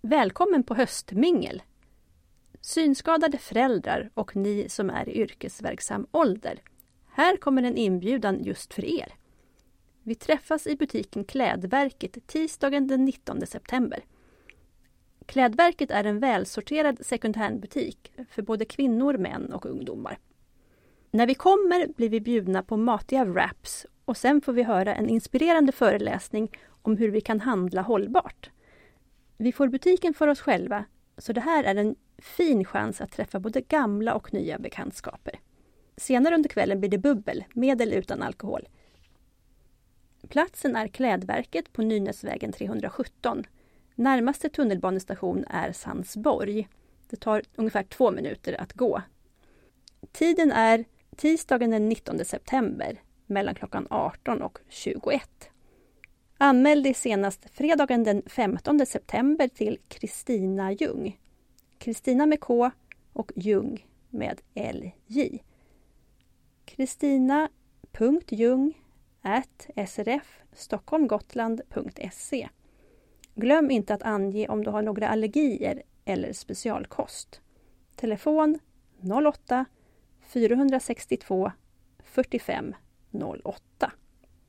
Välkommen på höstmingel! Synskadade föräldrar och ni som är i yrkesverksam ålder. Här kommer en inbjudan just för er. Vi träffas i butiken Klädverket tisdagen den 19 september. Klädverket är en välsorterad second hand-butik för både kvinnor, män och ungdomar. När vi kommer blir vi bjudna på matiga wraps och sen får vi höra en inspirerande föreläsning om hur vi kan handla hållbart. Vi får butiken för oss själva, så det här är en fin chans att träffa både gamla och nya bekantskaper. Senare under kvällen blir det bubbel, med eller utan alkohol. Platsen är Klädverket på Nynäsvägen 317. Närmaste tunnelbanestation är Sandsborg. Det tar ungefär två minuter att gå. Tiden är tisdagen den 19 september mellan klockan 18 och 21. Anmäl dig senast fredagen den 15 september till Kristina Ljung. Kristina med K och Ljung med LJ. Kristina.ljung srfstockholmgotland.se Glöm inte att ange om du har några allergier eller specialkost. Telefon 08 462 45 08.